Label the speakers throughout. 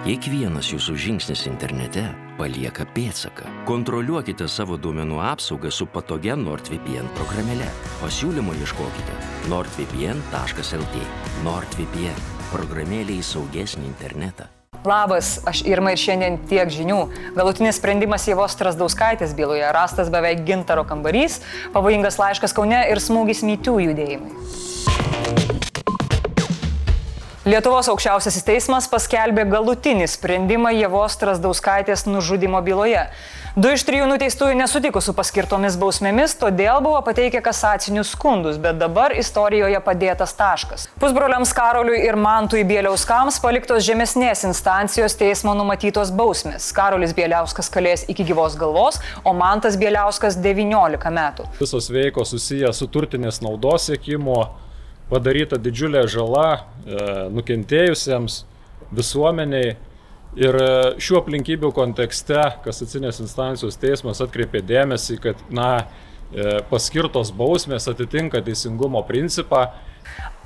Speaker 1: Kiekvienas jūsų žingsnis internete palieka pėdsaką. Kontroliuokite savo duomenų apsaugą su patogia NordVPN programėle. Pasiūlymo ieškokite nordvpn.lt. NordVPN - programėlė į saugesnį internetą.
Speaker 2: Labas, aš Irma ir šiandien tiek žinių. Galutinis sprendimas Jėvos Trasdauskaitės byloje rastas beveik gintaro kambarys, pavojingas laiškas Kaune ir smūgis mytų judėjimui. Lietuvos aukščiausiasis teismas paskelbė galutinį sprendimą Jėvos Trasdauskaitės nužudimo byloje. Du iš trijų nuteistųjų nesutiko su paskirtomis bausmėmis, todėl buvo pateikę kasacinius skundus, bet dabar istorijoje padėtas taškas. Pusbroliams Karoliui ir Mantui Bieliauskams paliktos žemesnės instancijos teismo numatytos bausmės. Karolis Bieliauskas kalės iki gyvos galvos, o Mantas Bieliauskas 19 metų.
Speaker 3: Visos veikos susijęs su turtinės naudos siekimo padaryta didžiulė žala e, nukentėjusiems visuomeniai. Ir e, šių aplinkybių kontekste kasacinės instancijos teismas atkreipė dėmesį, kad na, e, paskirtos bausmės atitinka teisingumo principą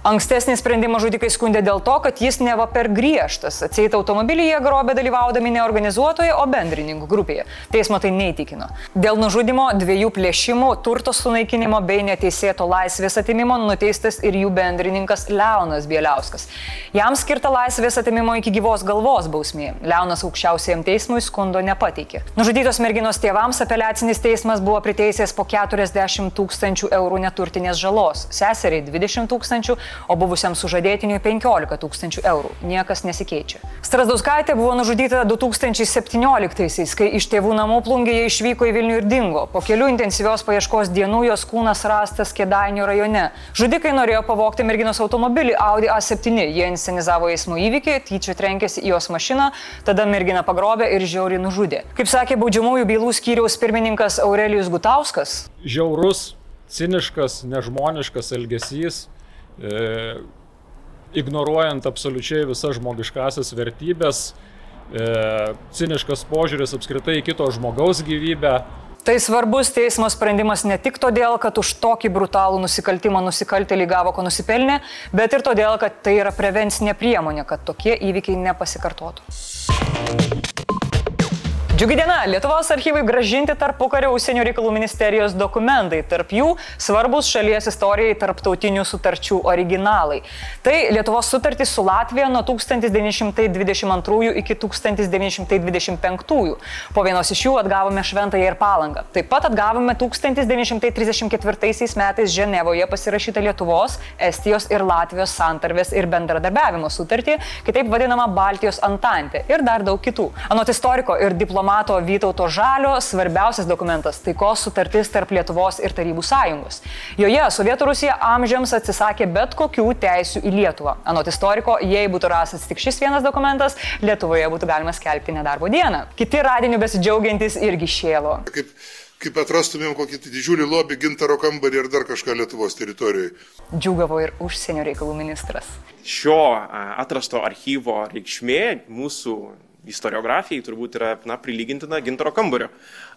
Speaker 2: Ankstesnį sprendimą žudikai skundė dėl to, kad jis neva per griežtas. Atseit automobilį jie grobė dalyvaudami ne organizuotoje, o bendrininkų grupėje. Teismo tai neįtikino. Dėl nužudimo, dviejų plėšimų, turto sunaikinimo bei neteisėto laisvės atimimo nuteistas ir jų bendrininkas Leonas Bieliauskas. Jam skirta laisvės atimimo iki gyvos galvos bausmė. Leonas aukščiausiam teismui skundo nepateikė. Nužudytos merginos tėvams apeliacinis teismas buvo priteisęs po 40 tūkstančių eurų neturtinės žalos, seseriai 20 tūkstančių, o buvusiam sužadėtiniui 15 tūkstančių eurų. Niekas nesikeičia. Strasdauskaitė buvo nužudyta 2017-aisiais, kai iš tėvų namų plungėje išvyko į Vilnių ir dingo. Po kelių intensyvios paieškos dienų jos kūnas rastas Kėdainių rajone. Žudikai norėjo pavogti merginos automobilį Audi A7. Jie inscenizavo eismo įvykį, tyčia trenkėsi į jos mašiną, tada mergina pagrobė ir žiauriai nužudė. Kaip sakė baudžiamųjų bylų skyriaus pirmininkas Aurelijus Gutauskas.
Speaker 3: Žiaurus, ciniškas, nežmoniškas elgesys e, ignoruojant absoliučiai visas žmogiškasias vertybės, e, ciniškas požiūris apskritai į kito žmogaus gyvybę.
Speaker 2: Tai svarbus teismo sprendimas ne tik todėl, kad už tokį brutalų nusikaltimą nusikaltėlį gavo, ko nusipelnė, bet ir todėl, kad tai yra prevencinė priemonė, kad tokie įvykiai nepasikartotų. Džiugi diena, Lietuvos archyvai gražinti tarpu kario užsienio reikalų ministerijos dokumentai, tarp jų svarbus šalies istorijai tarptautinių sutarčių originalai. Tai Lietuvos sutartys su Latvija nuo 1922 iki 1925. Po vienos iš jų atgavome Šventąją ir Palangą. Taip pat atgavome 1934 metais Ženevoje pasirašytą Lietuvos, Estijos ir Latvijos santarvės ir bendradarbiavimo sutartį, kitaip vadinamą Baltijos Antantę ir dar daug kitų. Anot istoriko ir diplomato diplomato Vytauto Žalio svarbiausias dokumentas - taikos sutartis tarp Lietuvos ir Tarybų sąjungos. Joje Sovietų Rusija amžiams atsisakė bet kokių teisių į Lietuvą. Anot istoriko, jei būtų rastas tik šis vienas dokumentas, Lietuvoje būtų galima skelbti nedarbo dieną. Kiti radinių besidžiaugiantis irgi šėlo.
Speaker 4: Kaip kaip atrastumėm kokį tai didžiulį lobį, gintaro kambarį ir dar kažką Lietuvos teritorijoje.
Speaker 2: Džiugavo ir užsienio reikalų ministras.
Speaker 5: Šio atrasto archyvo reikšmė mūsų istoriografijai turbūt yra na, prilygintina gintaro kambario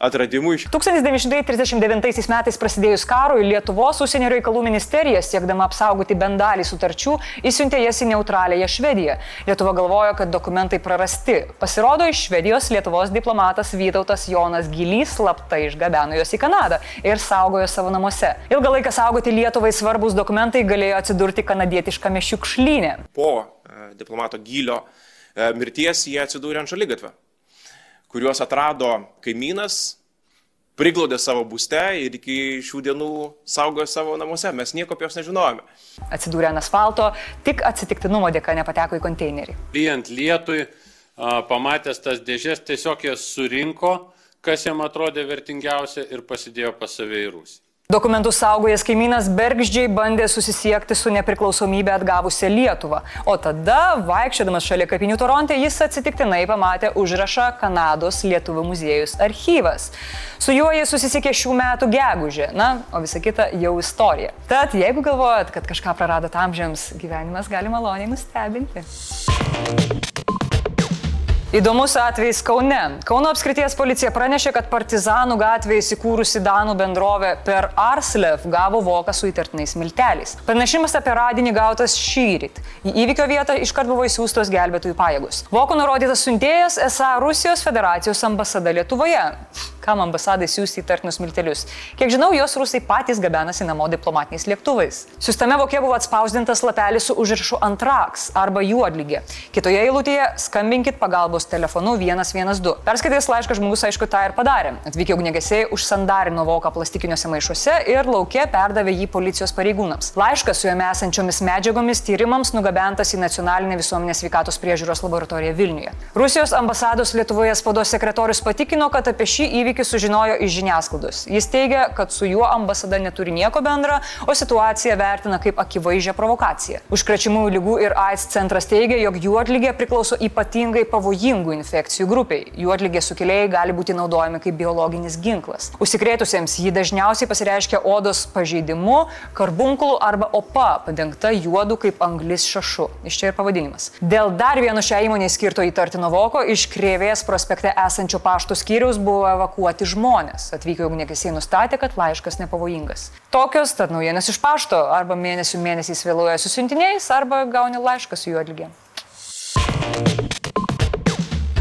Speaker 5: atradimui.
Speaker 2: 1939 metais prasidėjus karui Lietuvos užsienio reikalų ministerija, siekdama apsaugoti bent dalį sutarčių, įsiuntė jas į neutraliąją Švediją. Lietuva galvojo, kad dokumentai prarasti. Pasirodo, iš Švedijos Lietuvos diplomatas Vytautas Jonas Gilys slaptai išgabeno juos į Kanadą ir saugojo savo namuose. Ilgą laiką saugoti Lietuvai svarbus dokumentai galėjo atsidurti kanadietiškame šiukšlyne.
Speaker 5: Po e, diplomato Gylio E, mirties jie atsidūrė ant šalygatvę, kuriuos atrado kaimynas, priglaudė savo būste ir iki šių dienų saugojo savo namuose. Mes nieko apie juos nežinojome.
Speaker 2: Atsidūrė ant asfalto, tik atsitiktinumo dėka nepateko į konteinerį.
Speaker 6: Lyjant lietui, pamatęs tas dėžės, tiesiog jas surinko, kas jam atrodė vertingiausia ir pasidėjo pas save į Rusiją.
Speaker 2: Dokumentus saugojęs kaimynas Bergždžiai bandė susisiekti su nepriklausomybę atgavusią Lietuvą. O tada, vaikščiodamas šalia kapinių Toronte, jis atsitiktinai pamatė užrašą Kanados Lietuvų muziejus archyvas. Su juo jis susisiekė šių metų gegužė, na, o visa kita jau istorija. Tad jeigu galvojat, kad kažką praradot amžiams, gyvenimas gali maloniai nustebinti. Įdomus atvejis Kaune. Kauno apskrities policija pranešė, kad Partizanų gatvėje įsikūrusi Danų bendrovė per Arslev gavo voką su įtartinais milteliais. Pranešimas apie radinį gautas šyrit. Į įvykio vietą iškart buvo įsiūstos gelbėtojų pajėgus. Voko nurodytas siuntėjas esą Rusijos federacijos ambasada Lietuvoje. Kam ambasadai siūsti įtartinus miltelius? Kiek žinau, jos rusai patys gabenasi namo diplomatiniais lėktuvais. Siustame vokė buvo atspausdintas lapelis su užrašu antraks arba juodlygė. Kitoje eilutėje skambinkit pagalbos telefonu 112. Perskaitęs laišką žmogus aišku tą ir padarė. Atvykę ugnegesiai užsandarino voką plastikiniuose maišuose ir laukė perdavė jį policijos pareigūnams. Laiškas su jame esančiomis medžiagomis tyrimams nugabentas į Nacionalinę visuomenės sveikatos priežiūros laboratoriją Vilniuje. Rusijos ambasados Lietuvoje spaudos sekretorius patikino, kad apie šį įvykį įvykį sužinojo iš žiniasklaidos. Jis teigia, kad su juo ambasada neturi nieko bendra, o situaciją vertina kaip akivaizdžią provokaciją. Užkrečiamųjų lygų ir AIDS centras teigia, jog juodlygė priklauso ypatingai pavojingų infekcijų grupiai. Juodlygė sukėlėjai gali būti naudojami kaip biologinis ginklas. Užsikrėtusiems jį dažniausiai pasireiškia odos pažeidimu, karbunkulų arba opa, padengta juodu kaip anglis šašu. Iš čia ir pavadinimas. Dėl dar vieno šią įmonę skirto įtartino voko iš Krėvės prospekte esančio pašto skyriaus buvo evakuotas evakuoti žmonės. Atvykę ugnegesiai nustatė, kad laiškas nepavojingas. Tokios tad naujienos iš pašto arba mėnesių mėnesiais vėluoja su siuntiniais arba gauni laišką su juo atlygiai.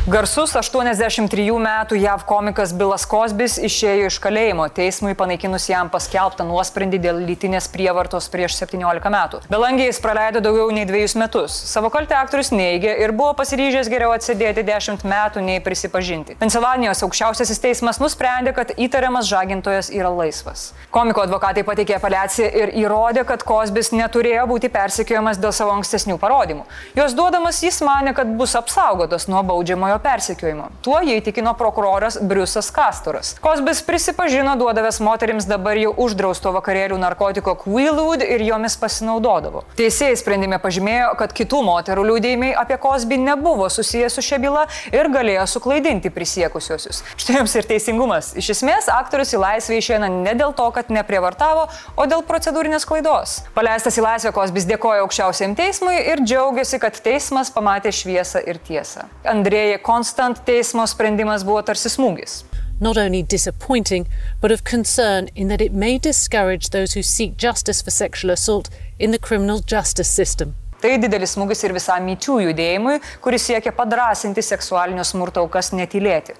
Speaker 2: Garsus 83 metų JAV komikas Bilas Kosbis išėjo iš kalėjimo teismui panaikinus jam paskelbtą nuosprendį dėl lytinės prievartos prieš 17 metų. Belangiai jis praleido daugiau nei dviejus metus. Savo kaltę aktorius neigė ir buvo pasiryžęs geriau atsėdėti 10 metų nei prisipažinti. Pensilvanijos aukščiausiasis teismas nusprendė, kad įtariamas žagintojas yra laisvas. Komiko advokatai pateikė apeliaciją ir įrodė, kad Kosbis neturėjo būti persekiojamas dėl savo ankstesnių parodymų. Jos duodamas jis mane, kad bus apsaugotas nuo baudžiamojo baudžiamojo persekiojimo. Tuo jį įtikino prokuroras Briusas Kastoras. Kosbis prisipažino duodavęs moterims dabar jau uždrausto vakarėlių narkotiko Quillwood ir jomis pasinaudodavo. Teisėjai sprendime pažymėjo, kad kitų moterų liūdėjimai apie Kosbį nebuvo susijęs su šia byla ir galėjo suklaidinti prisiekusiosius. Štai jums ir teisingumas. Iš esmės, aktorius į laisvę išeina ne dėl to, kad neprievartavo, o dėl procedūrinės klaidos. Paleistas į laisvę Kosbis dėkoja aukščiausiam teismui ir džiaugiasi, kad teismas pamatė šviesą ir tiesą. Andrėja Constant teismo sprendimas buvo tarsi smūgis.
Speaker 7: Not only disappointing, but of concern in that it may discourage those who seek justice for sexual assault in the criminal justice system.
Speaker 2: Tai didelis smūgis ir visam myčių judėjimui, kuris siekia padrasinti seksualinio smurto aukas netylėti.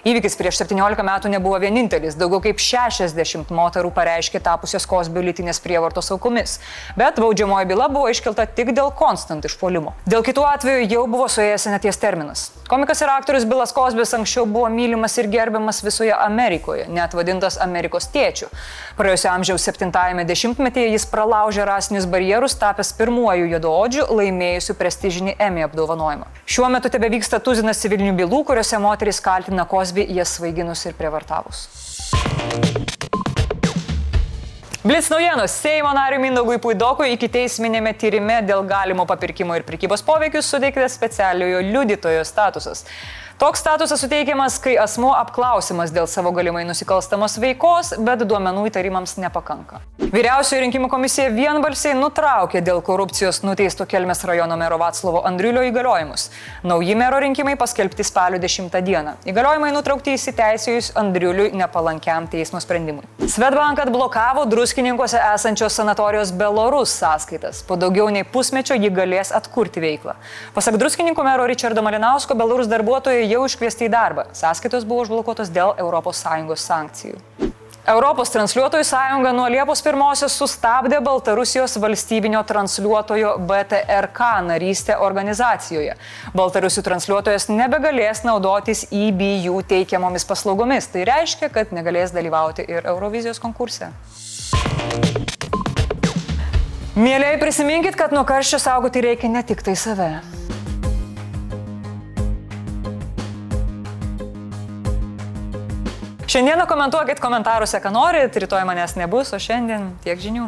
Speaker 2: Įvykis prieš 17 metų nebuvo vienintelis. Daugiau kaip 60 moterų pareiškė tapusios Kosbio lytinės prievartos aukomis. Bet baudžiamoji byla buvo iškelta tik dėl konstant išpolimo. Dėl kitų atvejų jau buvo suėjęs neties terminas. Komikas ir aktorius Bilas Kosbis anksčiau buvo mylimas ir gerbiamas visoje Amerikoje, net vadintas Amerikos tėčiu. Praėjusio amžiaus 70-ame dešimtmetyje jis pralaužė rasinius barjerus, tapęs pirmuoju juodaodžiu laimėjusiu prestižinį Emmy apdovanojimą. Šiuo metu tebe vyksta tuzinas civilinių bylų, kuriuose moteris kaltina Kosbį Kosby jas svaiginus ir prievartavus. Blitz naujienos. Seimo nariui Mindaugui Puidokui iki teisminėme tyrime dėl galimo papirkimo ir prekybos poveikius suteiktas specialiojo liudytojo statusas. Toks statusas suteikiamas, kai asmuo apklausimas dėl savo galimai nusikalstamos veikos, bet duomenų įtarimams nepakanka. Vyriausioji rinkimų komisija vienbalsiai nutraukė dėl korupcijos nuteisto Kelmės rajono mero Vatslovo Andriulio įgaliojimus. Nauji mero rinkimai paskelbti spalio 10 dieną. Įgaliojimai nutraukti įsiteisėjus Andriuliui nepalankiam teismo sprendimui. Svetbank atblokavo druskininkose esančios sanatorijos Belorus sąskaitas. Po daugiau nei pusmečio ji galės atkurti veiklą. Pasak druskininkų mero Richardo Malinausko, Belorus darbuotojai jau iškviesti į darbą. Sąskaitos buvo užblokuotos dėl ES sankcijų. Europos transliuotojų sąjunga nuo Liepos 1-osios sustabdė Baltarusijos valstybinio transliuotojo BTRK narystę organizacijoje. Baltarusių transliuotojas nebegalės naudotis EBU teikiamomis paslaugomis. Tai reiškia, kad negalės dalyvauti ir Eurovizijos konkurse. Mėlyai prisiminkit, kad nuo karščio saugoti reikia ne tik tai save. Šiandieną komentuokit komentaruose, ką norit, rytoj manęs nebus, o šiandien tiek žinių.